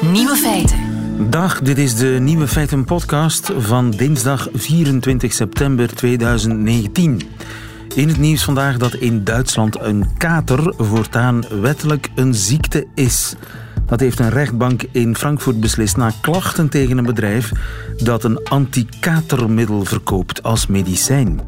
Nieuwe feiten. Dag, dit is de Nieuwe Feiten podcast van dinsdag 24 september 2019. In het nieuws vandaag dat in Duitsland een kater voortaan wettelijk een ziekte is. Dat heeft een rechtbank in Frankfurt beslist na klachten tegen een bedrijf dat een antikatermiddel verkoopt als medicijn.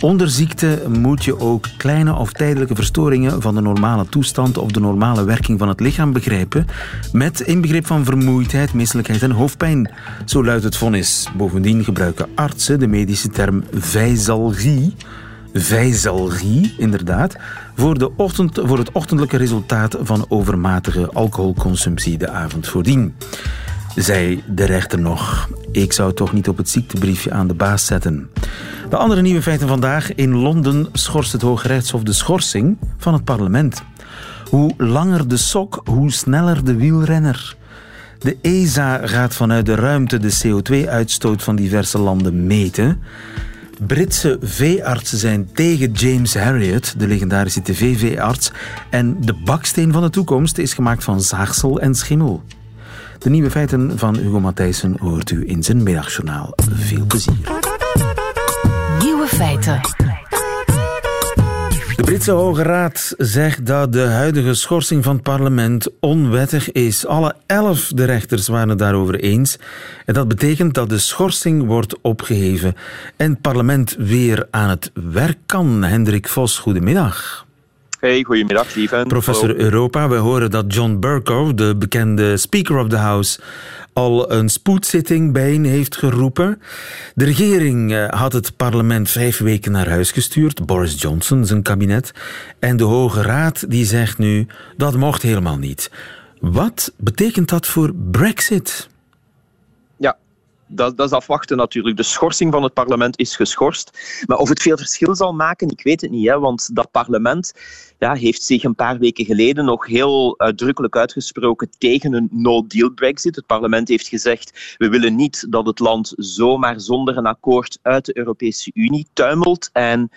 Onder ziekte moet je ook kleine of tijdelijke verstoringen van de normale toestand of de normale werking van het lichaam begrijpen, met inbegrip van vermoeidheid, misselijkheid en hoofdpijn. Zo luidt het vonnis. Bovendien gebruiken artsen de medische term vijzalgie, vijzalgie inderdaad, voor, de ochtend, voor het ochtendelijke resultaat van overmatige alcoholconsumptie de avond voordien. Zei de rechter nog. Ik zou toch niet op het ziektebriefje aan de baas zetten. De andere nieuwe feiten vandaag. In Londen schorst het Hoge Rechtshof de schorsing van het parlement. Hoe langer de sok, hoe sneller de wielrenner. De ESA gaat vanuit de ruimte de CO2-uitstoot van diverse landen meten. Britse veeartsen zijn tegen James Harriot, de legendarische tv-veearts. En de baksteen van de toekomst is gemaakt van zaagsel en schimmel. De nieuwe feiten van Hugo Matthijssen hoort u in zijn middagjournaal. Veel plezier. Nieuwe feiten. De Britse Hoge Raad zegt dat de huidige schorsing van het parlement onwettig is. Alle elf de rechters waren het daarover eens. En dat betekent dat de schorsing wordt opgeheven en het parlement weer aan het werk kan. Hendrik Vos, goedemiddag. Hey, goedemiddag, lieve. Professor Europa, we horen dat John Bercow, de bekende Speaker of the House, al een spoedzitting bijeen heeft geroepen. De regering eh, had het parlement vijf weken naar huis gestuurd, Boris Johnson, zijn kabinet. En de Hoge Raad die zegt nu dat mocht helemaal niet. Wat betekent dat voor Brexit? Dat, dat, is afwachten natuurlijk. De schorsing van het parlement is geschorst. Maar of het veel verschil zal maken, ik weet het niet. Hè, want dat parlement ja, heeft zich een paar weken geleden nog heel uitdrukkelijk uitgesproken tegen een no-deal Brexit. Het parlement heeft gezegd, we willen niet dat het land zomaar zonder een akkoord uit de Europese Unie tuimelt. En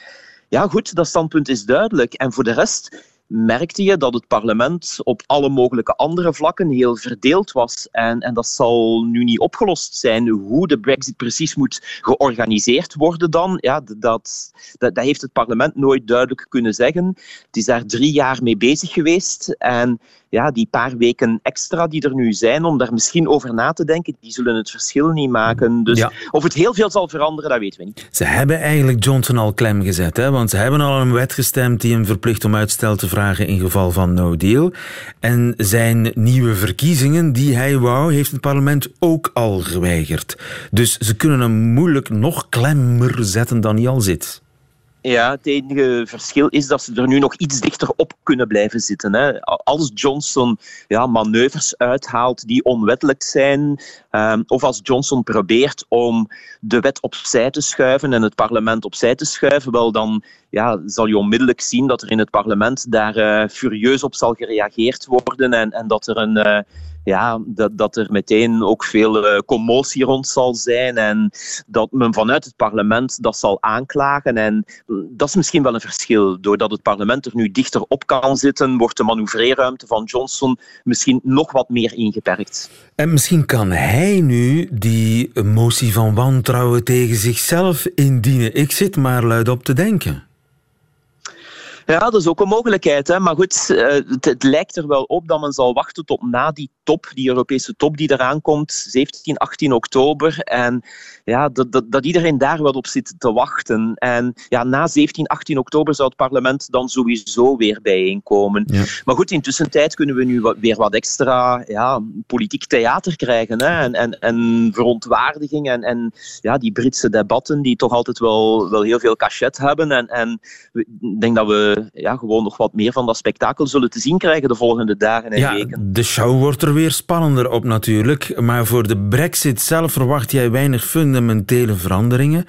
ja, goed, dat standpunt is duidelijk. En voor de rest merkte je dat het parlement op alle mogelijke andere vlakken heel verdeeld was. En, en dat zal nu niet opgelost zijn. Hoe de brexit precies moet georganiseerd worden dan, ja, dat, dat, dat heeft het parlement nooit duidelijk kunnen zeggen. Het is daar drie jaar mee bezig geweest. En ja, die paar weken extra die er nu zijn, om daar misschien over na te denken, die zullen het verschil niet maken. Dus of het heel veel zal veranderen, dat weten we niet. Ze hebben eigenlijk Johnson al klem gezet, hè? want ze hebben al een wet gestemd die hem verplicht om uitstel te vragen in geval van no deal. En zijn nieuwe verkiezingen die hij wou, heeft het parlement ook al geweigerd. Dus ze kunnen hem moeilijk nog klemmer zetten dan hij al zit. Ja, het enige verschil is dat ze er nu nog iets dichter op kunnen blijven zitten. Hè. Als Johnson ja, manoeuvres uithaalt die onwettelijk zijn, um, of als Johnson probeert om de wet opzij te schuiven en het parlement opzij te schuiven, wel dan ja, zal je onmiddellijk zien dat er in het parlement daar uh, furieus op zal gereageerd worden en, en dat er een... Uh, ja, dat, dat er meteen ook veel uh, commotie rond zal zijn en dat men vanuit het parlement dat zal aanklagen. En dat is misschien wel een verschil. Doordat het parlement er nu dichter op kan zitten, wordt de manoeuvreerruimte van Johnson misschien nog wat meer ingeperkt. En misschien kan hij nu die motie van wantrouwen tegen zichzelf indienen. Ik zit maar luid op te denken. Ja, dat is ook een mogelijkheid. Hè. Maar goed, eh, het, het, lijkt er wel op dat men zal wachten tot na die top, die Europese top die eraan komt, 17, 18 oktober. En ja, dat, dat, dat iedereen daar wel op zit te wachten. En ja, na 17, 18 oktober zou het parlement dan sowieso weer bijeenkomen. Ja. Maar goed, intussen tijd kunnen we nu wat, weer wat extra ja, politiek theater krijgen. Hè. En, en, en verontwaardiging en, en ja, die Britse debatten die toch altijd wel, wel heel veel cachet hebben. En, en ik denk dat we ja, gewoon nog wat meer van dat spektakel zullen te zien krijgen de volgende dagen en ja, weken. De show wordt er weer spannender op natuurlijk. Maar voor de brexit zelf verwacht jij weinig fundamentele veranderingen.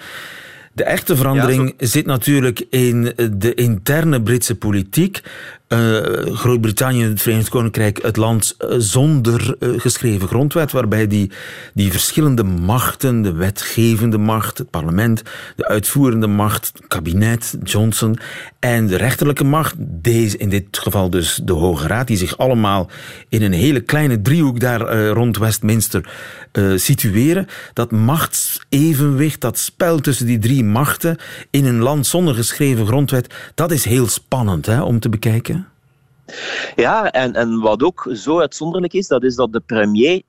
De echte verandering ja, zo... zit natuurlijk in de interne Britse politiek. Groot-Brittannië, het Verenigd Koninkrijk, het land zonder geschreven grondwet, waarbij die, die verschillende machten, de wetgevende macht, het parlement, de uitvoerende macht, het kabinet, Johnson, en de rechterlijke macht, deze, in dit geval dus de Hoge Raad, die zich allemaal in een hele kleine driehoek daar rond Westminster situeren. Dat machtsevenwicht, dat spel tussen die drie machten in een land zonder geschreven grondwet, dat is heel spannend hè, om te bekijken. Ja, en, en wat ook zo uitzonderlijk is, dat is dat de premier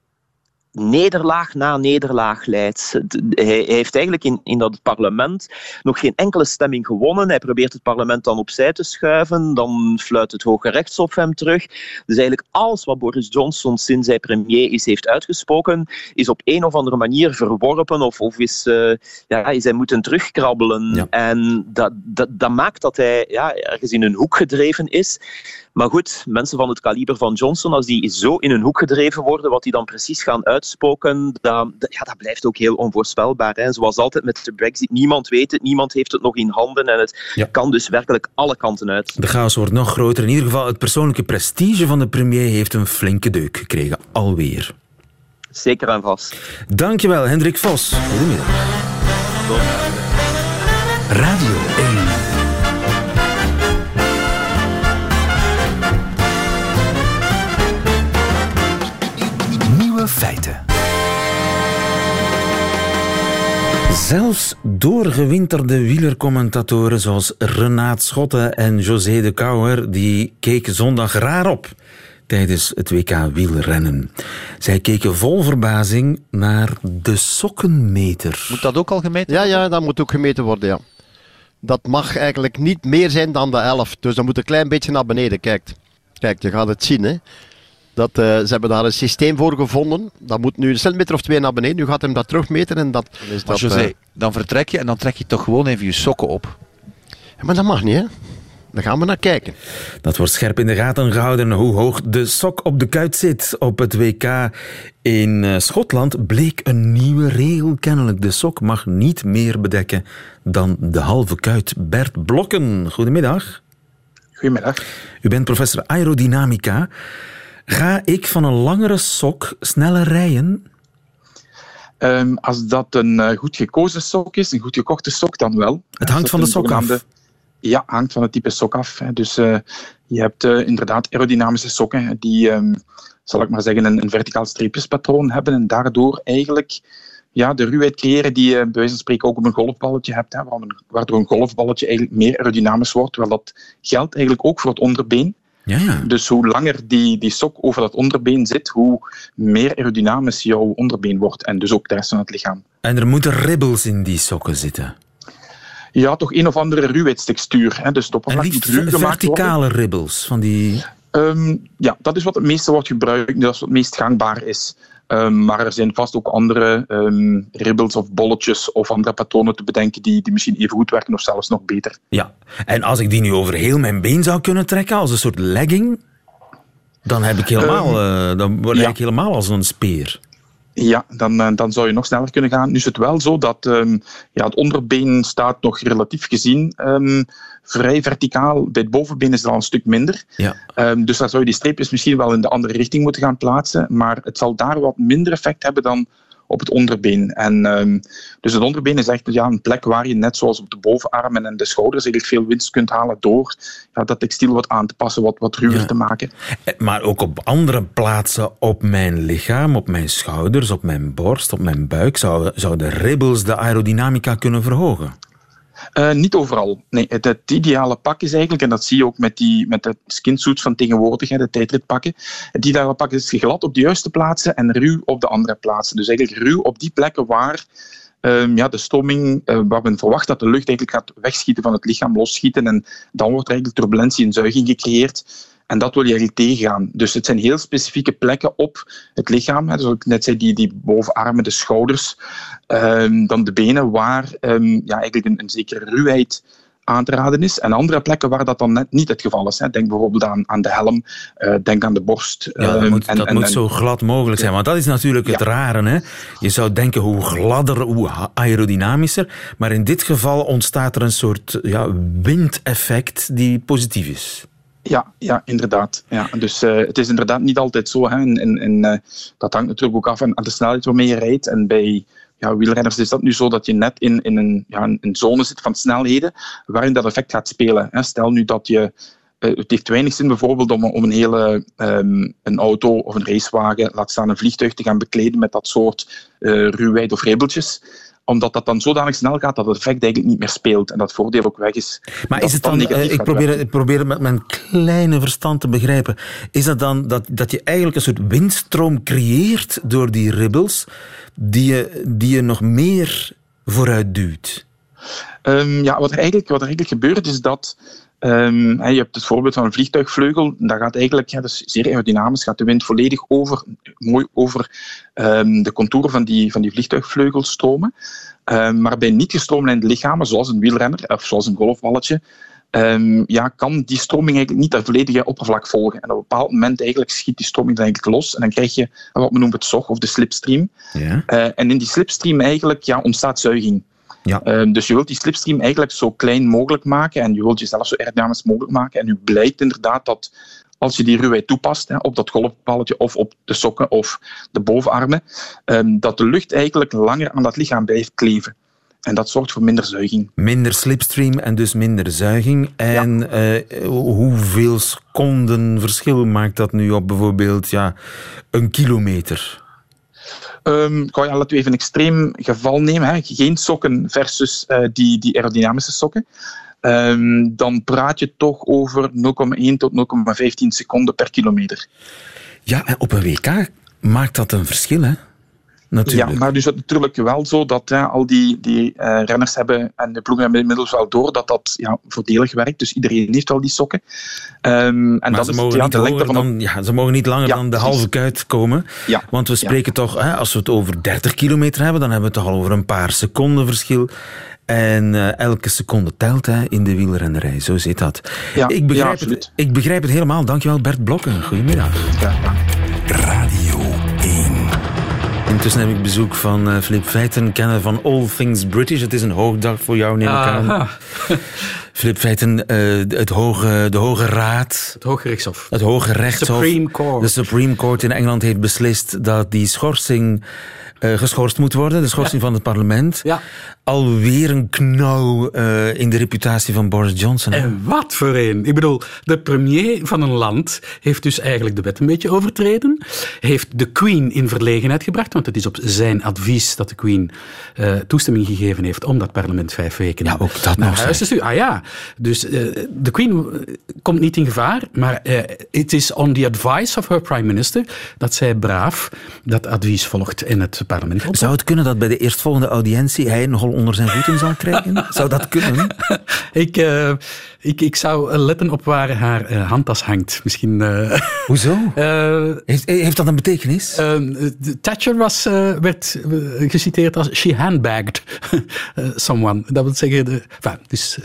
nederlaag na nederlaag leidt. Hij heeft eigenlijk in, in dat parlement nog geen enkele stemming gewonnen. Hij probeert het parlement dan opzij te schuiven. Dan fluit het Hoge Rechtshof hem terug. Dus eigenlijk alles wat Boris Johnson sinds hij premier is heeft uitgesproken, is op een of andere manier verworpen of, of is, uh, ja, is hij moeten terugkrabbelen. En dat, dat, dat maakt dat hij ja, ergens in een hoek gedreven is. Maar goed, mensen van het kaliber van Johnson, als die zo in een hoek gedreven worden, wat die dan precies gaan uitspoken, dat, ja, dat blijft ook heel onvoorspelbaar. Hè. Zoals altijd met de Brexit, niemand weet het, niemand heeft het nog in handen en het kan dus werkelijk alle kanten uit. De chaos wordt nog groter. In ieder geval, het persoonlijke prestige van de premier heeft een flinke deuk gekregen, alweer. Zeker en vast. Dankjewel, Hendrik Vos. Goedemiddag. Radio Zelfs doorgewinterde wielercommentatoren zoals Renaat Schotte en José de Kouwer die keken zondag raar op tijdens het WK wielrennen. Zij keken vol verbazing naar de sokkenmeter. Moet dat ook al gemeten worden? Ja, ja, dat moet ook gemeten worden, ja. Dat mag eigenlijk niet meer zijn dan de 11. Dus dan moet een klein beetje naar beneden. Kijk, kijk je gaat het zien. Hè. Dat, uh, ze hebben daar een systeem voor gevonden. Dat moet nu een centimeter of twee naar beneden. Nu gaat hem dat terugmeten. En dat, dan is dat, José, uh, dan vertrek je en dan trek je toch gewoon even je sokken op. Ja, maar dat mag niet, hè? Daar gaan we naar kijken. Dat wordt scherp in de gaten gehouden hoe hoog de sok op de kuit zit. Op het WK in uh, Schotland bleek een nieuwe regel kennelijk. De sok mag niet meer bedekken dan de halve kuit. Bert Blokken, goedemiddag. Goedemiddag. U bent professor aerodynamica. Ga ik van een langere sok sneller rijden? Um, als dat een uh, goed gekozen sok is, een goed gekochte sok, dan wel. Het hangt van de sok af? Ja, hangt van het type sok af. Dus uh, je hebt uh, inderdaad aerodynamische sokken die, um, zal ik maar zeggen, een, een verticaal streepjespatroon hebben en daardoor eigenlijk ja, de ruwheid creëren die je bij wijze van spreken ook op een golfballetje hebt, hè, waardoor een golfballetje eigenlijk meer aerodynamisch wordt, terwijl dat geldt eigenlijk ook voor het onderbeen. Ja, ja. Dus hoe langer die, die sok over dat onderbeen zit, hoe meer aerodynamisch jouw onderbeen wordt. En dus ook de rest van het lichaam. En er moeten ribbels in die sokken zitten? Ja, toch een of andere ruwheidstextuur. Hè. Dus het en liefst verticale ribbels van die... Um, ja, dat is wat het meeste wordt gebruikt. Dat is wat het meest gangbaar is. Um, maar er zijn vast ook andere um, ribbels of bolletjes of andere patronen te bedenken die, die misschien even goed werken of zelfs nog beter. Ja, en als ik die nu over heel mijn been zou kunnen trekken als een soort legging, dan heb ik helemaal, um, uh, dan word ja. ik helemaal als een speer. Ja, dan, eh, dan zou je nog sneller kunnen gaan. Nu is het wel zo dat um, ja, het onderbeen staat nog relatief gezien um, vrij verticaal. Bij het bovenbeen is het al een stuk minder. Ja. Um, dus dan zou je die streepjes misschien wel in de andere richting moeten gaan plaatsen. Maar het zal daar wat minder effect hebben dan op het onderbeen. En, um, dus het onderbeen is echt ja, een plek waar je, net zoals op de bovenarmen en de schouders, eigenlijk veel winst kunt halen door ja, dat textiel wat aan te passen, wat, wat ruwer ja. te maken. Eh, maar ook op andere plaatsen op mijn lichaam, op mijn schouders, op mijn borst, op mijn buik, zouden zou de ribbels de aerodynamica kunnen verhogen? Uh, niet overal. Nee, het, ideale pak is eigenlijk, en dat zie je ook met, die, met de skinsuits van tegenwoordig, de tijdritpakken. Het ideale pak is glad op de juiste plaatsen en ruw op de andere plaatsen. Dus eigenlijk ruw op die plekken waar um, ja, de stomming, uh, waar men verwacht dat de lucht eigenlijk gaat wegschieten van het lichaam, losschieten. En dan wordt eigenlijk turbulentie en zuiging gecreëerd. En dat wil je eigenlijk tegengaan. Dus het zijn heel specifieke plekken op het lichaam. Hè. Zoals ik net zei, die, die bovenarmen, de schouders, um, dan de benen, waar um, ja, eigenlijk een, een zekere ruwheid aan te raden is. En andere plekken waar dat dan net niet het geval is. Hè. Denk bijvoorbeeld aan, aan de helm, uh, denk aan de borst. Ja, dat moet, en, dat en, moet en, zo glad mogelijk zijn. Want dat is natuurlijk het rare. Hè. Je zou denken hoe gladder, hoe aerodynamischer. Maar in dit geval ontstaat er een soort ja, windeffect die positief is. Ja, ja inderdaad. Ja. Dus uh, het is inderdaad niet altijd zo. Hè. En, en, uh, dat hangt natuurlijk ook af aan de snelheid waarmee je rijdt. En bij ja, wielrenners is dat nu zo dat je net in, in een, ja, een zone zit van snelheden waarin dat effect gaat spelen. Hè. Stel nu dat je uh, het heeft weinig zin bijvoorbeeld om, om een hele um, een auto of een racewagen, laat staan een vliegtuig, te gaan bekleden met dat soort uh, ruwheid of rebeltjes omdat dat dan zodanig snel gaat dat het effect eigenlijk niet meer speelt en dat voordeel ook weg is. Maar is het dan, uh, ik probeer, ik probeer met mijn kleine verstand te begrijpen, is dat dan dat, dat je eigenlijk een soort windstroom creëert door die ribbels die je, die je nog meer vooruit duwt? Um, ja, wat er, eigenlijk, wat er eigenlijk gebeurt is dat Um, je hebt het voorbeeld van een vliegtuigvleugel. Dat gaat eigenlijk, ja, dat is zeer aerodynamisch, gaat de wind volledig over, mooi over um, de contouren van die, van die vliegtuigvleugel stromen. Um, maar bij niet gestroomlijnde lichamen, zoals een wielrenner of zoals een golfballetje, ja, kan die stroming eigenlijk niet dat volledige oppervlak volgen. En op een bepaald moment eigenlijk schiet die stroming dan eigenlijk los en dan krijg je wat men noemt het SOG of de slipstream. Ja. Uh, en in die slipstream eigenlijk ja, ontstaat zuiging. Ja. Uh, dus je wilt die slipstream eigenlijk zo klein mogelijk maken en je wilt jezelf zo aerodynamisch mogelijk maken. En nu blijkt inderdaad dat als je die ruwheid toepast hè, op dat golfballetje of op de sokken of de bovenarmen, um, dat de lucht eigenlijk langer aan dat lichaam blijft kleven. En dat zorgt voor minder zuiging. Minder slipstream en dus minder zuiging. En ja. uh, hoeveel seconden verschil maakt dat nu op bijvoorbeeld ja, een kilometer? Um, laten we even een extreem geval nemen. Hè. Geen sokken versus uh, die, die aerodynamische sokken. Um, dan praat je toch over 0,1 tot 0,15 seconden per kilometer. Ja, en op een WK maakt dat een verschil, hè? Natuurlijk. Ja, maar dus het is natuurlijk wel zo dat ja, al die, die uh, renners hebben en de ploegen hebben inmiddels wel door dat dat ja, voordelig werkt. Dus iedereen heeft wel die sokken. Um, en maar dat ze, is mogen ja, dan, ja, ze mogen niet langer Ja, dan de precies. halve kuit komen. Ja. Want we spreken toch, hè, als we het over 30 kilometer hebben, dan hebben we het toch al over een paar seconden verschil. En eh, elke seconde telt hè, in de wielrennerij. Zo zit dat. Ja, ik, ja, begrijp het, ik begrijp het helemaal. Dankjewel Bert Blokken. Goedemiddag. Radio 1. Intussen heb ik bezoek van eh, Flip Feiten, kenner van All Things British. Het is een hoogdag voor jou, neem ik aan. Aha. Flip Feiten, eh, het hoge, de Hoge Raad, Het Hooggerechtshof. het Hoge Rechtshof, Supreme Court. de Supreme Court in Engeland heeft beslist dat die schorsing eh, geschorst moet worden, de schorsing van het parlement. Ja. Alweer een knauw eh, in de reputatie van Boris Johnson. hè? En wat voor een. Ik bedoel, de premier van een land heeft dus eigenlijk de wet een beetje overtreden. Heeft de Queen in verlegenheid gebracht, want het is op zijn advies dat de Queen eh, toestemming gegeven heeft om dat parlement vijf weken Ja, ook dat naar nog, huis te sturen. Ah ja, dus de Queen komt niet in gevaar, maar het is on the advice of her prime minister dat zij braaf dat advies volgt en het parlement Zou het kunnen dat bij de eerstvolgende audiëntie hij nogal onder zijn voeten zal krijgen? Zou dat kunnen? Ik, eh, ik, ik zou letten op waar haar eh, handtas hangt. Misschien. eh, Hoezo? Heeft, heeft dat een betekenis? Thatcher was, werd geciteerd als she handbagged someone. Dat wil zeggen, de, enfin, dus,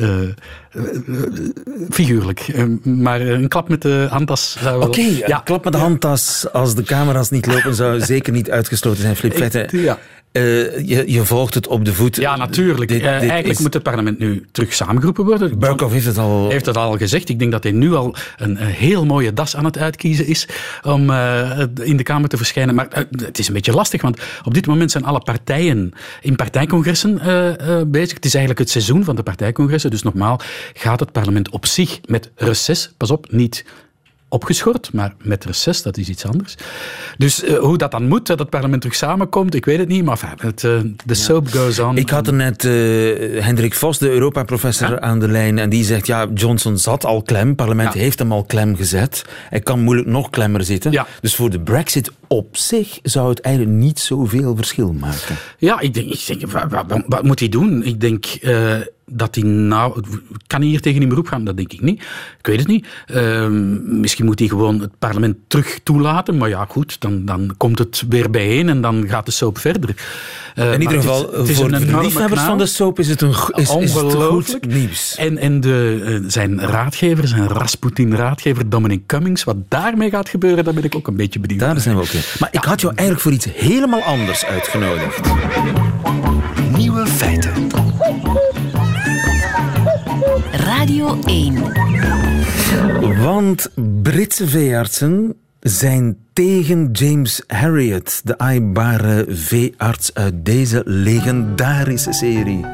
figuurlijk. Eh, maar een klap met de handtas zou wel... Oké, ja. klap met de handtas als de camera's niet lopen zou zeker niet uitgesloten zijn. Flip Feiten, ja. Eh, je, je volgt het op de voet. Ja, natuurlijk. Dit- Eh, eigenlijk is- moet het parlement nu terug samengeroepen worden. Burkhoff heeft het al... heeft het al gezegd. Ik denk dat hij nu al een, een heel mooie das aan het uitkiezen is om eh, in de Kamer te verschijnen. Maar het is een beetje lastig, want op dit moment zijn alle partijen in partijcongressen bezig. Het is eigenlijk het seizoen van de partijcongressen. Dus normaal gaat het parlement op zich met reces, pas op, niet opgeschort, maar met reces, dat is iets anders. Dus eh, hoe dat dan moet, dat het parlement terug samenkomt, ik weet het niet, maar het, eh, de soap goes on. Ik had er net eh, Hendrik Vos, de Europa-professor, aan de lijn. En die zegt, ja, Johnson zat al klem. Het parlement Ja. heeft hem al klem gezet. Hij kan moeilijk nog klemmer zitten. Ja. Dus voor de brexit op zich zou het eigenlijk niet zoveel verschil maken. Ja, ik denk, ik denk wat, wat- wat moet hij doen? Ik denk dat hij nou... Kan hij hier tegen in beroep gaan? Dat denk ik niet. Ik weet het niet. Ehm, misschien moet hij gewoon het parlement terug toelaten. Maar ja, goed, dan, dan komt het weer bijeen en dan gaat de soap verder. Eh, In ieder het is- geval, het is voor de liefhebbers van de soap is het, een, is, is het goed Ongelooflijk. nieuws. En, en de, eh, zijn raadgever, zijn Rasputin-raadgever Dominic Cummings, wat daarmee gaat gebeuren, daar ben ik ook een beetje benieuwd Daar zijn we ook in. Maar ik had jou eigenlijk voor iets helemaal anders uitgenodigd. Nieuwe feiten. Radio 1. Want Britse veeartsen zijn tegen James Harriet, de aaibare veearts uit deze legendarische serie.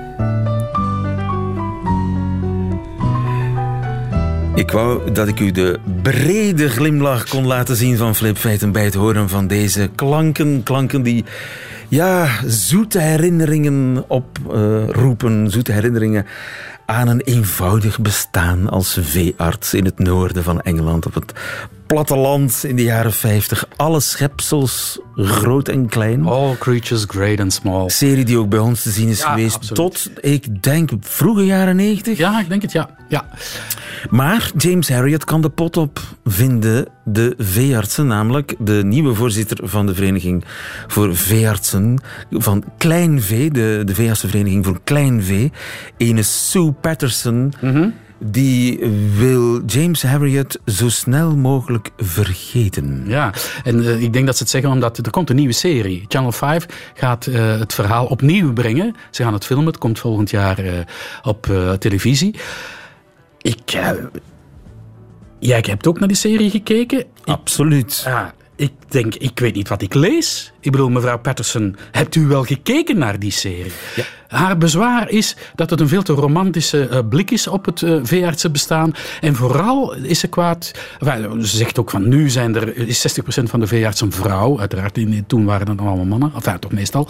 Ik wou dat ik u de brede glimlach kon laten zien van Flip Feiten bij het horen van deze klanken. Klanken die ja, zoete herinneringen oproepen. zoete herinneringen aan een eenvoudig bestaan als veearts in het noorden van Engeland. Op het platteland in de jaren 50. Alle schepsels, groot en klein. All creatures great and small. Serie die ook bij ons te zien is Ja, geweest absoluut. tot, ik denk, vroege jaren 90. Ja, ik denk het, ja. ja. Maar James Harriet kan de pot op vinden, de veeartsen, namelijk de nieuwe voorzitter van de Vereniging voor Veeartsen van Klein Vee, de, de Veeartsenvereniging voor Klein Vee, ene Sue Patterson, die wil James Harriet zo snel mogelijk vergeten. Ja, en eh, ik denk dat ze het zeggen omdat er komt een nieuwe serie. Channel 5 gaat eh, het verhaal opnieuw brengen. Ze gaan het filmen, het komt volgend jaar eh, op televisie. Ik... jij hebt ook naar die serie gekeken. Absoluut. Ja, ik denk, ik weet niet wat ik lees. Ik bedoel, mevrouw Patterson, hebt u wel gekeken naar die serie? Haar bezwaar is dat het een veel te romantische eh, blik is op het eh veeartsenbestaan. En vooral is ze kwaad... enfin, ze zegt ook van, nu zijn er, is 60% van de veeartsen vrouw. Uiteraard, in, toen waren het allemaal mannen. Enfin, toch meestal.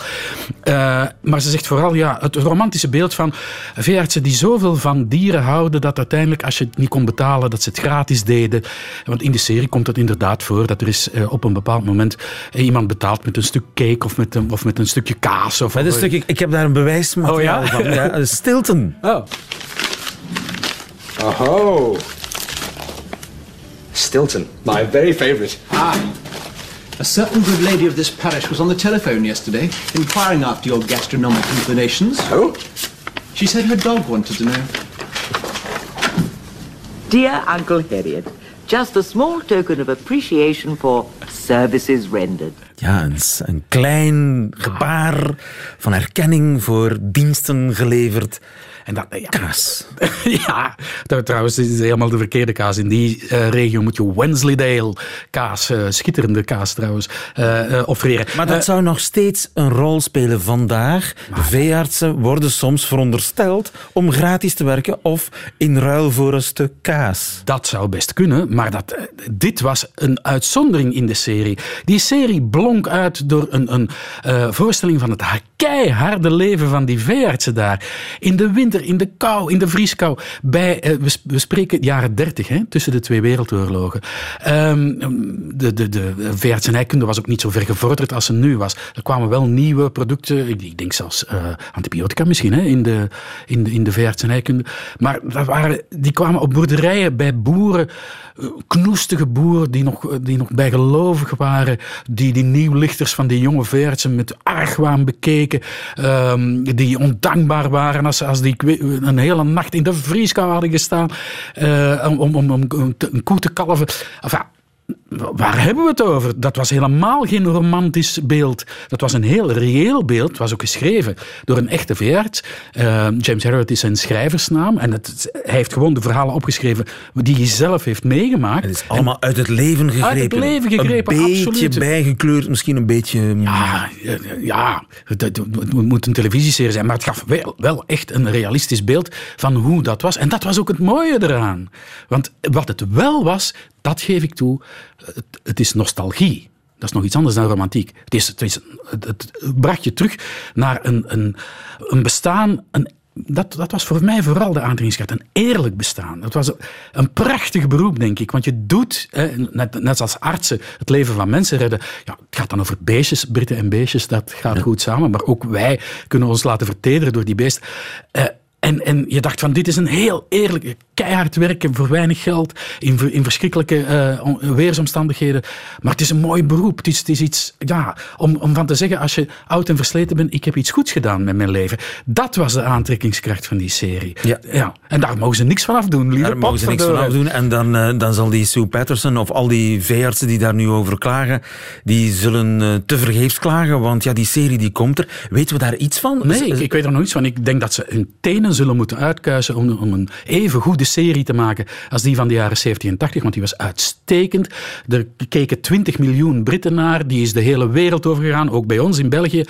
Eh, maar ze zegt vooral, ja, het romantische beeld van veeartsen die zoveel van dieren houden, dat uiteindelijk, als je het niet kon betalen, dat ze het gratis deden. Want in de serie komt het inderdaad voor dat er is eh, op een bepaald moment eh, iemand betaalt met een stuk cake of met een, of met een stukje kaas. Of, Maar dat stuk, ik, ik heb daar een bewijsmateriaal Oh ja? van. Ja, Stilton. Oh. Oh. Stilton, my very favourite. Ah. A certain good lady of this parish was on the telephone yesterday, inquiring after your gastronomic inclinations. Oh? She said her dog wanted to know. Dear Uncle Harriet, just a small token of appreciation for services rendered. Ja, een, een klein gebaar van erkenning voor diensten geleverd. En dat, ja, Kaas. ja, tr- trouwens, is helemaal de verkeerde kaas. In die eh, regio moet je Wensleydale kaas, eh, schitterende kaas trouwens, eh, eh, offereren. Maar dat zou nog steeds een rol spelen vandaag. Veeartsen worden soms verondersteld om gratis te werken of in ruil voor een stuk kaas. Dat zou best kunnen, maar dat, dit was een uitzondering in de serie. Die serie blonk uit door een, een voorstelling van het ha- keiharde leven van die veeartsen daar. In de winter, in de kou, in de vrieskou. Bij, eh, we, we spreken jaren dertig, tussen de twee wereldoorlogen. Ehm, de, de, de veeartsenijkunde was ook niet zo ver gevorderd als ze nu was. Er kwamen wel nieuwe producten, ik, denk zelfs eh, antibiotica misschien, hè, in de, in de, in de veeartsenijkunde. Maar dat waren, die kwamen op boerderijen bij boeren, knoestige boeren die nog, die nog bijgelovig waren, die die nieuwlichters van die jonge veeartsen met argwaan bekeken, ehm, die ondankbaar waren als, als die een hele nacht in de vrieskou hadden gestaan eh, om, om, om, een koe te kalven. Enfin, Waar hebben we het over? Dat was helemaal geen romantisch beeld. Dat was een heel reëel beeld. Het was ook geschreven door een echte veearts. Eh, James Harriot is zijn schrijversnaam. En het, hij heeft gewoon de verhalen opgeschreven die hij zelf heeft meegemaakt. Het is allemaal uit het leven gegrepen. Uit het leven gegrepen, Een beetje absoluut. bijgekleurd, misschien een beetje... Ja, ja, ja, het moet een televisieserie zijn, maar het gaf wel, wel echt een realistisch beeld van hoe dat was. En dat was ook het mooie eraan. Want wat het wel was, dat geef ik toe, het, het is nostalgie. Dat is nog iets anders dan romantiek. Het, is, het, is, het, het bracht je terug naar een, een, een bestaan, een dat, dat was voor mij vooral de aantrekkingskracht. Een eerlijk bestaan. Het was een, prachtig beroep, denk ik. Want je doet, hè, net, net als artsen, het leven van mensen redden. Ja, het gaat dan over beestjes, Britten en beestjes, dat gaat goed samen. Maar ook wij kunnen ons laten vertederen door die beesten. Eh, en, en je dacht van, dit is een heel eerlijk... keihard werken voor weinig geld, in, in verschrikkelijke eh, weersomstandigheden. Maar het is een mooi beroep. Het is, het is iets, ja, om, om van te zeggen, als je oud en versleten bent, ik heb iets goeds gedaan met mijn leven. Dat was de aantrekkingskracht van die serie. Ja. En daar mogen ze niks van afdoen, lieve Daar mogen ze niks van afdoen. En dan, eh, dan zal die Sue Patterson of al die veeartsen die daar nu over klagen, die zullen eh, te vergeefs klagen, want ja, die serie die komt er. Weten we daar iets van? Nee, ik, ik weet er nog iets van. Ik denk dat ze hun tenen zullen moeten uitkuisen om, om een even goede serie te maken als die van de jaren 70 en 80, want die was uitstekend. Er keken 20 miljoen Britten naar, die is de hele wereld overgegaan, ook bij ons in België.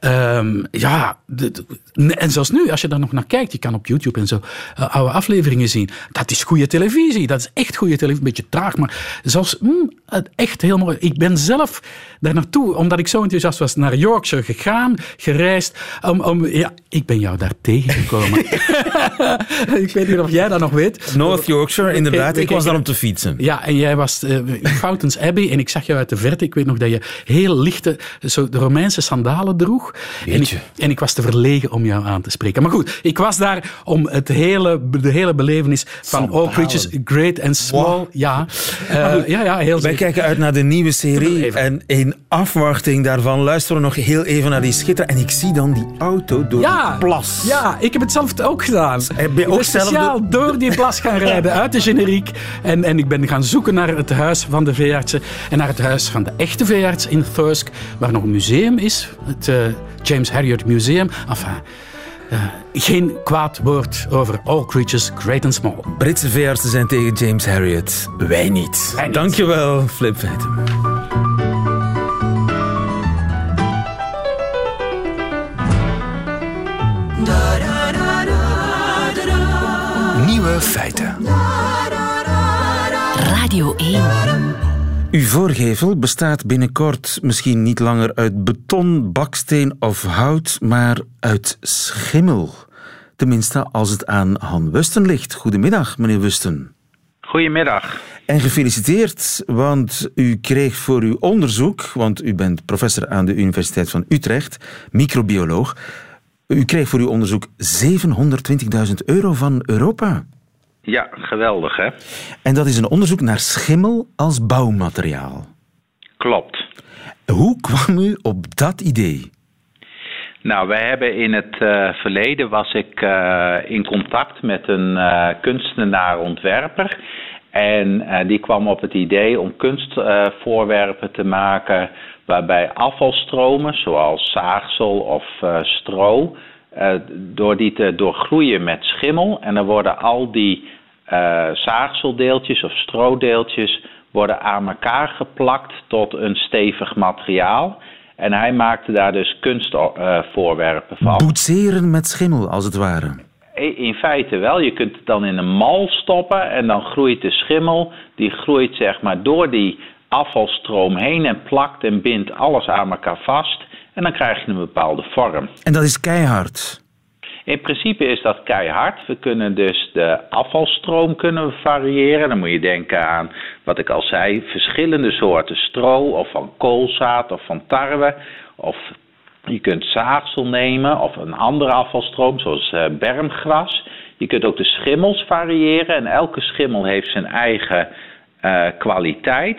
Ehm, ja, de- de- en zelfs nu, als je daar nog naar kijkt, je kan op YouTube en zo eh, oude afleveringen zien. Dat is goede televisie, dat is echt goede televisie. Een beetje traag, maar zelfs mm, echt heel mooi. Ik ben zelf daar naartoe, omdat ik zo enthousiast was, naar Yorkshire gegaan, gereisd. Om, om, ja, ik ben jou daar tegengekomen. ik weet niet of jij dat nog weet. North Yorkshire, inderdaad. Kijk, Ik was kijk, daar om te fietsen. Ja, en jij was eh, in Fountains Abbey en ik zag jou uit de verte. Ik weet nog dat je heel lichte, zo de Romeinse sandalen droeg. En ik, en ik was te verlegen om jou aan te spreken. Maar goed, ik was daar om het hele, de hele belevenis van All Creatures Great and Small. Ja, eh, ja, ja, heel Wij zeker. kijken uit naar de nieuwe serie en in afwachting daarvan luisteren we nog heel even naar die schitter en ik zie dan die auto door Ja, die plas. ja, ik heb het zelf ook gedaan. Heb je Ik ben ook zelf door die plas gaan rijden uit de generiek. En, en ik ben gaan zoeken naar het huis van de veeartsen. En naar het huis van de echte veearts in Thirsk. Waar nog een museum is. Het eh, James Harriot Museum. Enfin, eh, geen kwaad woord over all creatures, great and small. Britse veeartsen zijn tegen James Harriot. Wij niet. Wij niet. Dankjewel, Flip. Nieuwe feiten. Radio 1. Uw voorgevel bestaat binnenkort misschien niet langer uit beton, baksteen of hout, maar uit schimmel. Tenminste, als het aan Han Wusten ligt. Goedemiddag, meneer Wusten. Goedemiddag. En gefeliciteerd, want u kreeg voor uw onderzoek, want u bent professor aan de Universiteit van Utrecht, microbioloog, u kreeg voor uw onderzoek 720.000 euro van Europa. Ja, geweldig hè? En dat is een onderzoek naar schimmel als bouwmateriaal. Klopt. Hoe kwam u op dat idee? Nou, wij hebben in het eh, verleden was ik eh, in contact met een eh, kunstenaar-ontwerper. En die kwam op het idee om kunstvoorwerpen te maken waarbij afvalstromen, zoals zaagsel of stro, door die te doorgloeien met schimmel. En dan worden al die eh, zaagseldeeltjes of strodeeltjes worden aan elkaar geplakt tot een stevig materiaal. En hij maakte daar dus kunstvoorwerpen van. Boetseren met schimmel, als het ware. In feite wel. Je kunt het dan in een mal stoppen en dan groeit de schimmel. Die groeit zeg maar door die afvalstroom heen en plakt en bindt alles aan elkaar vast. En dan krijg je een bepaalde vorm. En dat is keihard. In principe is dat keihard. We kunnen dus de afvalstroom kunnen variëren. Dan moet je denken aan, wat ik al zei, verschillende soorten stro of van koolzaad of van tarwe. Of je kunt zaagsel nemen of een andere afvalstroom zoals eh, bermgras. Je kunt ook de schimmels variëren en elke schimmel heeft zijn eigen eh, kwaliteit.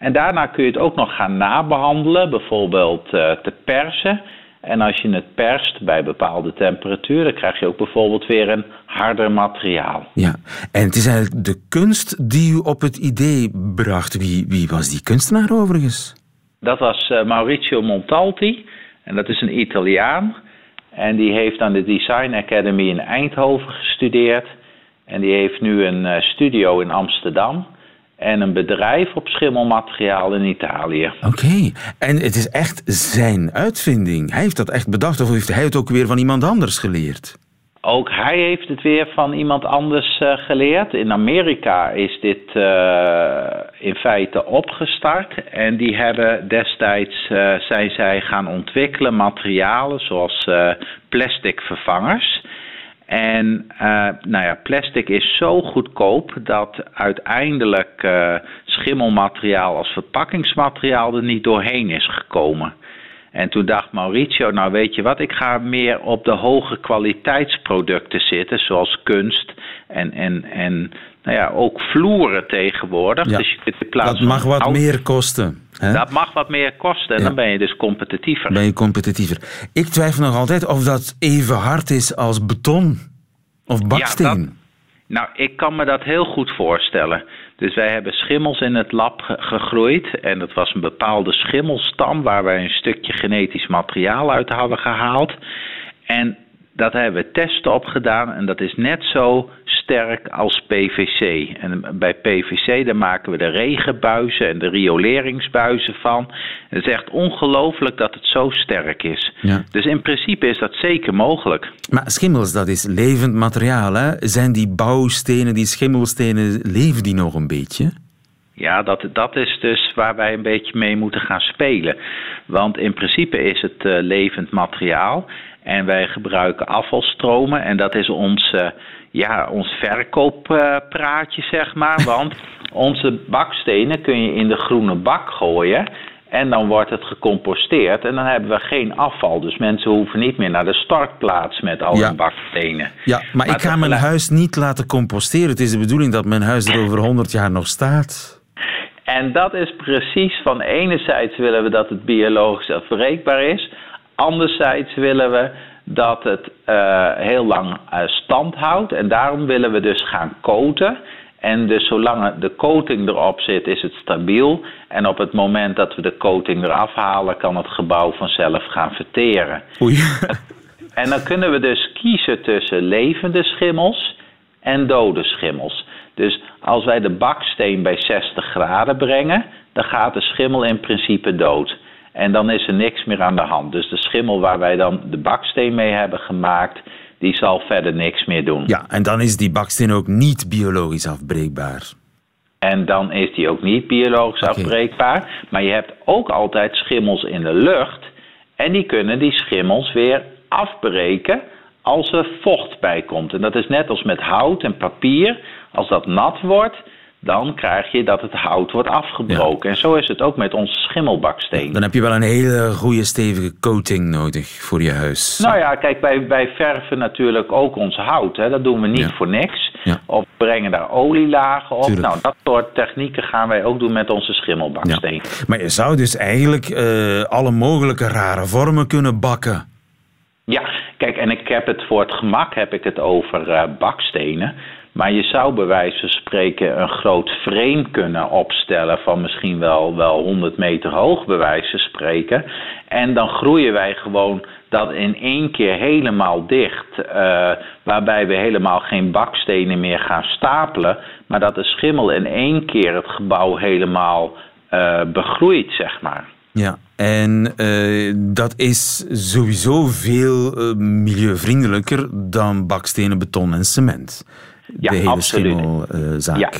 En daarna kun je het ook nog gaan nabehandelen, bijvoorbeeld eh, te persen. En als je het perst bij bepaalde temperatuur, dan krijg je ook bijvoorbeeld weer een harder materiaal. Ja, en het is eigenlijk de kunst die u op het idee bracht. Wie, wie was die kunstenaar overigens? Dat was eh, Maurizio Montalti, en dat is een Italiaan. En die heeft aan de Design Academy in Eindhoven gestudeerd. En die heeft nu een eh, studio in Amsterdam en een bedrijf op schimmelmateriaal in Italië. Oké, en het is echt zijn uitvinding. Hij heeft dat echt bedacht, of heeft hij het ook weer van iemand anders geleerd? Ook hij heeft het weer van iemand anders eh, geleerd. In Amerika is dit eh, in feite opgestart. En die hebben destijds eh, zijn zij gaan ontwikkelen materialen zoals plastic vervangers. En eh, nou ja, plastic is zo goedkoop dat uiteindelijk eh, schimmelmateriaal als verpakkingsmateriaal er niet doorheen is gekomen. En toen dacht Mauricio, nou weet je wat, ik ga meer op de hoge kwaliteitsproducten zitten, zoals kunst en, en, en nou ja, ook vloeren tegenwoordig. Ja, dus je kunt in plaats Dat mag wat meer kosten. Hè? Dat mag wat meer kosten en Ja. dan ben je dus competitiever. Ben je competitiever. Ik twijfel nog altijd of dat even hard is als beton of baksteen. Ja, dat- nou, ik kan me dat heel goed voorstellen. Dus wij hebben schimmels in het lab ge- gegroeid. En dat was een bepaalde schimmelstam waar wij een stukje genetisch materiaal uit hadden gehaald. En dat hebben we testen op gedaan. En dat is net zo sterk als PVC. En bij PVC daar maken we de regenbuizen en de rioleringsbuizen van. Het is echt ongelooflijk dat het zo sterk is. Ja. Dus in principe is dat zeker mogelijk. Maar schimmels, dat is levend materiaal. Hè? Zijn die bouwstenen, die schimmelstenen, leven die nog een beetje? Ja, dat, dat is dus waar wij een beetje mee moeten gaan spelen. Want in principe is het eh, levend materiaal. En wij gebruiken afvalstromen. En dat is ons, ja, ons verkooppraatje, zeg maar. Want onze bakstenen kun je in de groene bak gooien. En dan wordt het gecomposteerd. En dan hebben we geen afval. Dus mensen hoeven niet meer naar de stortplaats met al Ja. hun bakstenen. Ja, maar, ik ga mijn huis niet laten composteren. Het is de bedoeling dat mijn huis er over 100 jaar nog staat. En dat is precies van enerzijds willen we dat het biologisch afbreekbaar is. Anderzijds willen we dat het eh, heel lang eh, stand houdt. En daarom willen we dus gaan coaten. En dus zolang de coating erop zit, is het stabiel. En op het moment dat we de coating eraf halen, kan het gebouw vanzelf gaan verteren. Oei. En dan kunnen we dus kiezen tussen levende schimmels en dode schimmels. Dus als wij de baksteen bij 60 graden brengen, dan gaat de schimmel in principe dood. En dan is er niks meer aan de hand. Dus de schimmel waar wij dan de baksteen mee hebben gemaakt, die zal verder niks meer doen. Ja, en dan is die baksteen ook niet biologisch afbreekbaar. En dan is die ook niet biologisch afbreekbaar. Maar je hebt ook altijd schimmels in de lucht. En die kunnen die schimmels weer afbreken als er vocht bij komt. En dat is net als met hout en papier. Als dat nat wordt, dan krijg je dat het hout wordt afgebroken. En zo is het ook met onze schimmelbaksteen. Dan heb je wel een hele goede stevige coating nodig voor je huis. Nou ja, kijk, wij, wij verven natuurlijk ook ons hout. Hè. Dat doen we niet Ja. voor niks. Ja. Of brengen daar olielagen op. Tuurlijk. Nou, dat soort technieken gaan wij ook doen met onze schimmelbaksteen. Maar je zou dus eigenlijk eh, alle mogelijke rare vormen kunnen bakken. Ja, kijk, en ik heb het voor het gemak heb ik het over eh, bakstenen. Maar je zou bij wijze van spreken een groot frame kunnen opstellen van misschien wel, wel 100 meter hoog, bij wijze van spreken. En dan groeien wij gewoon dat in één keer helemaal dicht. eh, waarbij we helemaal geen bakstenen meer gaan stapelen. Maar dat de schimmel in één keer het gebouw helemaal eh, begroeit, zeg maar. Ja, en eh, dat is sowieso veel milieuvriendelijker dan bakstenen, beton en cement. Ja, de hele absoluut. schimmelzaak. Ja.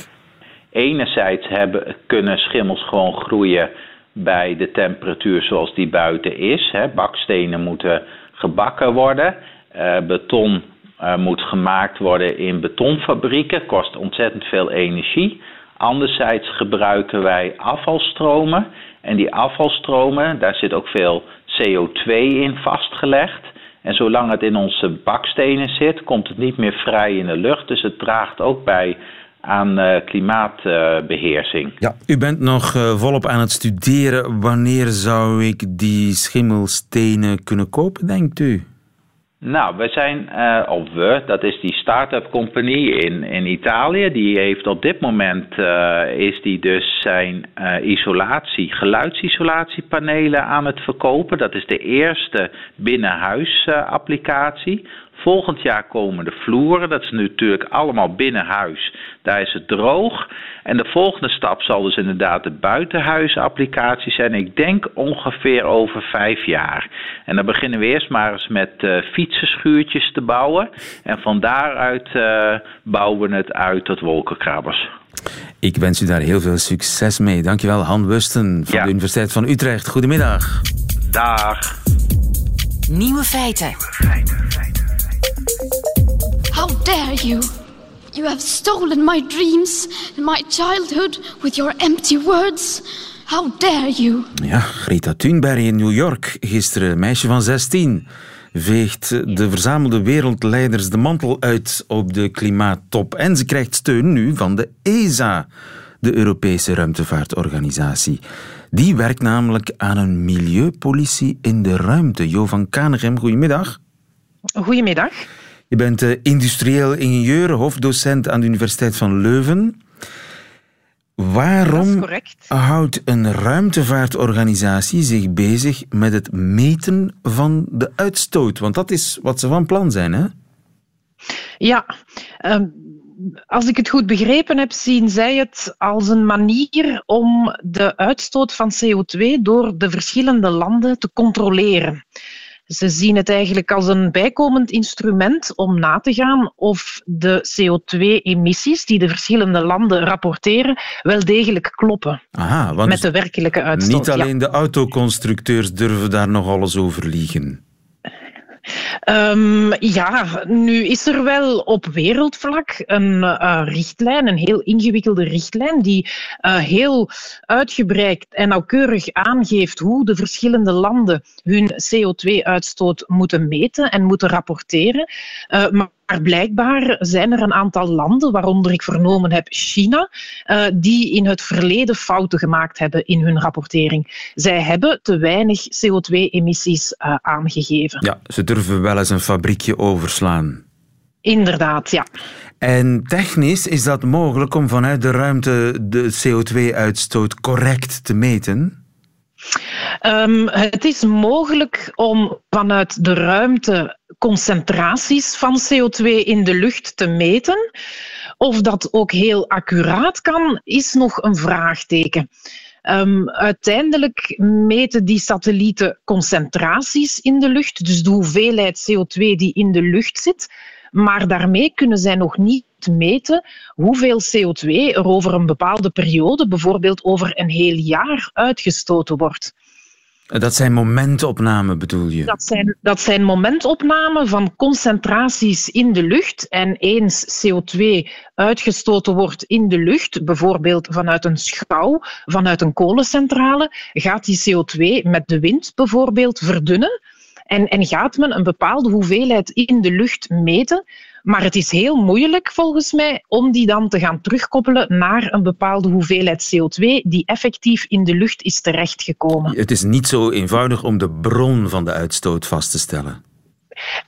Enerzijds hebben, kunnen schimmels gewoon groeien bij de temperatuur zoals die buiten is. Hè. Bakstenen moeten gebakken worden. Eh, beton eh, moet gemaakt worden in betonfabrieken. Kost ontzettend veel energie. Anderzijds gebruiken wij afvalstromen. En die afvalstromen, daar zit ook veel CO2 in vastgelegd. En zolang het in onze bakstenen zit, komt het niet meer vrij in de lucht. Dus het draagt ook bij aan eh, klimaatbeheersing. Ja, u bent nog eh, volop aan het studeren. Wanneer zou ik die schimmelstenen kunnen kopen, denkt u? Nou, we zijn, eh, of we, dat is die start-up compagnie in, in Italië. Die heeft op dit moment, eh, is die dus zijn eh, isolatie, geluidsisolatiepanelen aan het verkopen. Dat is de eerste binnenhuis applicatie. Volgend jaar komen de vloeren. Dat is natuurlijk allemaal binnenhuis. Daar is het droog. En de volgende stap zal dus inderdaad de buitenhuisapplicatie zijn. Ik denk ongeveer over vijf jaar. En dan beginnen we eerst maar eens met eh, fietsenschuurtjes te bouwen. En van daaruit eh, bouwen we het uit tot wolkenkrabbers. Ik wens u daar heel veel succes mee. Dankjewel, Han Wusten van Ja. de Universiteit van Utrecht. Goedemiddag. Dag. Nieuwe feiten. How dare you? You have stolen my dreams and my childhood with your empty words. How dare you? Ja, Greta Thunberg in New York gisteren, meisje van 16, veegt de verzamelde wereldleiders de mantel uit op de klimaattop. En ze krijgt steun nu van de ESA, de Europese ruimtevaartorganisatie. Die werkt namelijk aan een milieupolitie in de ruimte. Jo van Kanegem, goedemiddag. Goedemiddag. Je bent eh, industrieel ingenieur, hoofddocent aan de Universiteit van Leuven. Waarom houdt een ruimtevaartorganisatie zich bezig met het meten van de uitstoot? Want dat is wat ze van plan zijn, hè? Ja, ehm, als ik het goed begrepen heb, zien zij het als een manier om de uitstoot van CO2 door de verschillende landen te controleren. Ze zien het eigenlijk als een bijkomend instrument om na te gaan of de CO2-emissies die de verschillende landen rapporteren wel degelijk kloppen Aha, want met de werkelijke uitstoot. Niet alleen de autoconstructeurs durven daar nog alles over liegen. Um, ja, nu is er wel op wereldvlak een uh, richtlijn, een heel ingewikkelde richtlijn, die uh, heel uitgebreid en nauwkeurig aangeeft hoe de verschillende landen hun CO2-uitstoot moeten meten en moeten rapporteren. Uh, maar maar blijkbaar zijn er een aantal landen, waaronder ik vernomen heb China, uh, die in het verleden fouten gemaakt hebben in hun rapportering. Zij hebben te weinig CO2-emissies uh, aangegeven. Ja, ze durven wel eens een fabriekje overslaan. Inderdaad, ja. En technisch is dat mogelijk om vanuit de ruimte de CO2-uitstoot correct te meten? Um, het is mogelijk om vanuit de ruimte concentraties van CO2 in de lucht te meten. Of dat ook heel accuraat kan, is nog een vraagteken. Um, uiteindelijk meten die satellieten concentraties in de lucht, dus de hoeveelheid CO2 die in de lucht zit. Maar daarmee kunnen zij nog niet meten hoeveel CO2 er over een bepaalde periode, bijvoorbeeld over een heel jaar, uitgestoten wordt. Dat zijn momentopnamen, bedoel je? Dat zijn, dat zijn momentopnamen van concentraties in de lucht. En eens CO2 uitgestoten wordt in de lucht, bijvoorbeeld vanuit een schouw, vanuit een kolencentrale, gaat die CO2 met de wind bijvoorbeeld verdunnen. En, en gaat men een bepaalde hoeveelheid in de lucht meten. Maar het is heel moeilijk volgens mij om die dan te gaan terugkoppelen naar een bepaalde hoeveelheid CO2 die effectief in de lucht is terechtgekomen. Het is niet zo eenvoudig om de bron van de uitstoot vast te stellen.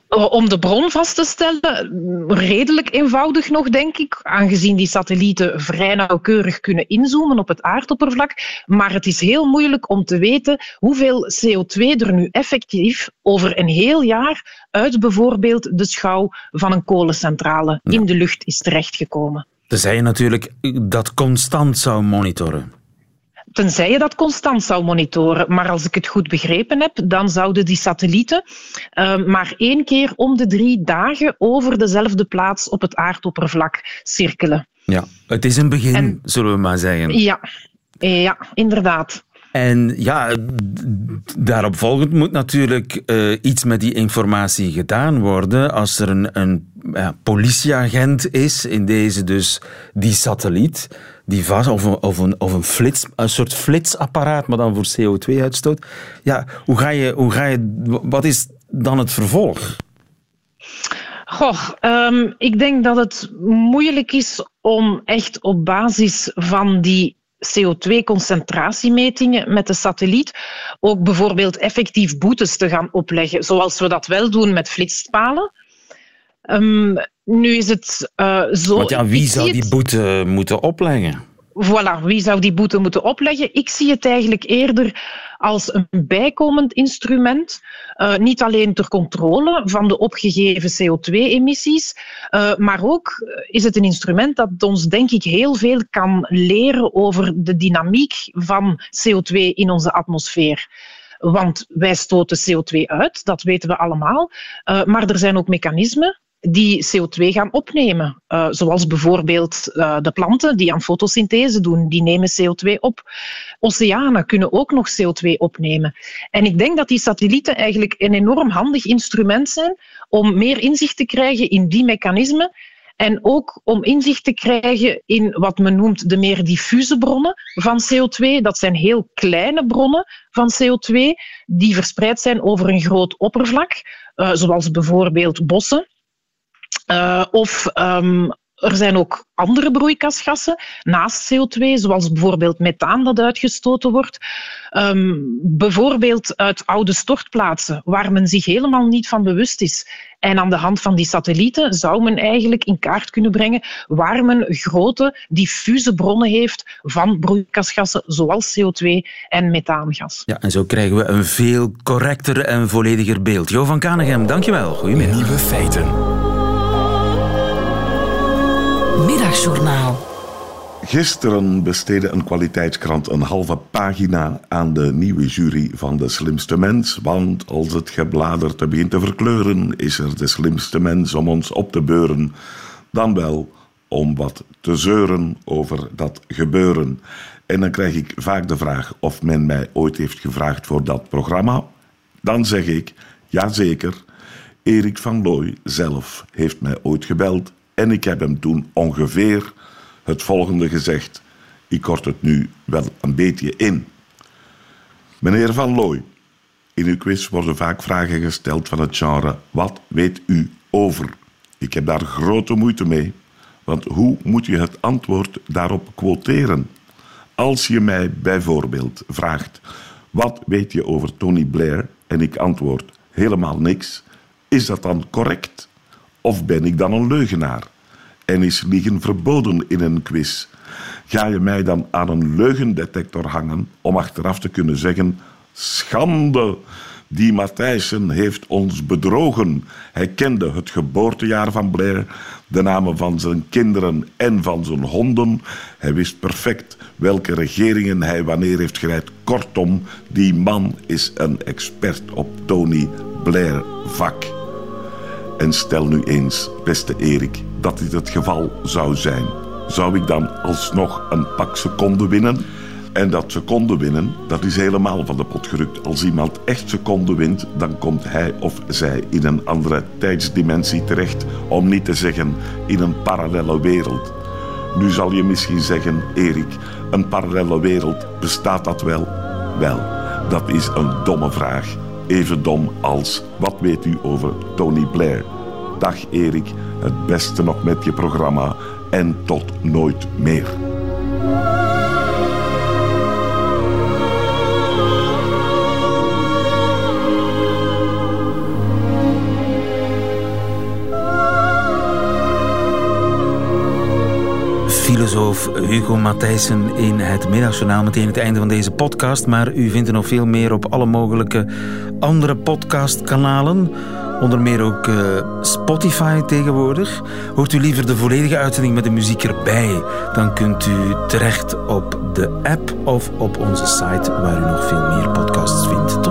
Om de bron vast te stellen, redelijk eenvoudig nog, denk ik, aangezien die satellieten vrij nauwkeurig kunnen inzoomen op het aardoppervlak. Maar het is heel moeilijk om te weten hoeveel CO2 er nu effectief over een heel jaar uit bijvoorbeeld de schouw van een kolencentrale in de lucht is terechtgekomen. Tenzij je natuurlijk dat constant zou monitoren tenzij je dat constant zou monitoren. Maar als ik het goed begrepen heb, dan zouden die satellieten uh, maar één keer om de drie dagen over dezelfde plaats op het aardoppervlak cirkelen. Ja, het is een begin, en, zullen we maar zeggen. Ja, ja inderdaad. En ja, daarop volgend moet natuurlijk uh, iets met die informatie gedaan worden. Als er een, een ja, politieagent is, in deze dus die satelliet, die vast, of, een, of, een, flits, een soort flitsapparaat, maar dan voor CO2-uitstoot. Ja, hoe ga je, hoe ga je, wat is dan het vervolg? Goh, um, ik denk dat het moeilijk is om echt op basis van die CO2-concentratiemetingen met de satelliet ook bijvoorbeeld effectief boetes te gaan opleggen, zoals we dat wel doen met flitspalen. Um, nu is het uh, zo. Want ja, wie zou die boete moeten opleggen? Voilà, wie zou die boete moeten opleggen? Ik zie het eigenlijk eerder als een bijkomend instrument, uh, niet alleen ter controle van de opgegeven CO2-emissies, uh, maar ook is het een instrument dat ons, denk ik, heel veel kan leren over de dynamiek van CO2 in onze atmosfeer. Want wij stoten CO2 uit, dat weten we allemaal. Maar er zijn ook mechanismen die CO2 gaan opnemen. Uh, zoals bijvoorbeeld uh, de planten die aan fotosynthese doen, die nemen CO2 op. Oceanen kunnen ook nog CO2 opnemen. En ik denk dat die satellieten eigenlijk een enorm handig instrument zijn om meer inzicht te krijgen in die mechanismen En ook om inzicht te krijgen in wat men noemt de meer diffuse bronnen van CO2. Dat zijn heel kleine bronnen van CO2 die verspreid zijn over een groot oppervlak, uh, zoals bijvoorbeeld bossen. Uh, of um, er zijn ook andere broeikasgassen naast CO2, zoals bijvoorbeeld methaan dat uitgestoten wordt. Um, bijvoorbeeld uit oude stortplaatsen, waar men zich helemaal niet van bewust is. En aan de hand van die satellieten zou men eigenlijk in kaart kunnen brengen waar men grote diffuse bronnen heeft van broeikasgassen, zoals CO2 en methaangas. Ja, en zo krijgen we een veel correcter en vollediger beeld. Jo van Kanegem, dankjewel. Goedemiddag. Nieuwe feiten. Middagjournaal. Gisteren besteedde een kwaliteitskrant een halve pagina aan de nieuwe jury van De Slimste Mens. Want als het gebladerte begint te verkleuren, is er de slimste mens om ons op te beuren. Dan wel om wat te zeuren over dat gebeuren. En dan krijg ik vaak de vraag of men mij ooit heeft gevraagd voor dat programma. Dan zeg ik, jazeker, Erik van Looy zelf heeft mij ooit gebeld en ik heb hem toen ongeveer het volgende gezegd. Ik kort het nu wel een beetje in. Meneer Van Looy, in uw quiz worden vaak vragen gesteld van het genre: wat weet u over? Ik heb daar grote moeite mee, want hoe moet je het antwoord daarop quoteren? Als je mij bijvoorbeeld vraagt: wat weet je over Tony Blair? en ik antwoord helemaal niks, is dat dan correct? Of ben ik dan een leugenaar? En is liegen verboden in een quiz? Ga je mij dan aan een leugendetector hangen om achteraf te kunnen zeggen: Schande! Die Matthijssen heeft ons bedrogen. Hij kende het geboortejaar van Blair, de namen van zijn kinderen en van zijn honden. Hij wist perfect welke regeringen hij wanneer heeft geleid. Kortom, die man is een expert op Tony Blair vak. En stel nu eens, beste Erik, dat dit het geval zou zijn. Zou ik dan alsnog een pak seconden winnen? En dat seconde winnen, dat is helemaal van de pot gerukt. Als iemand echt seconde wint, dan komt hij of zij in een andere tijdsdimensie terecht, om niet te zeggen in een parallele wereld. Nu zal je misschien zeggen, Erik, een parallele wereld, bestaat dat wel? Wel, dat is een domme vraag. Even dom als, wat weet u over Tony Blair? Dag Erik, het beste nog met je programma en tot nooit meer. Filosoof Hugo Matthijssen in het Middagjournaal. Meteen het einde van deze podcast. Maar u vindt er nog veel meer op alle mogelijke andere podcastkanalen. Onder meer ook uh, Spotify tegenwoordig. Hoort u liever de volledige uitzending met de muziek erbij? Dan kunt u terecht op de app of op onze site waar u nog veel meer podcasts vindt.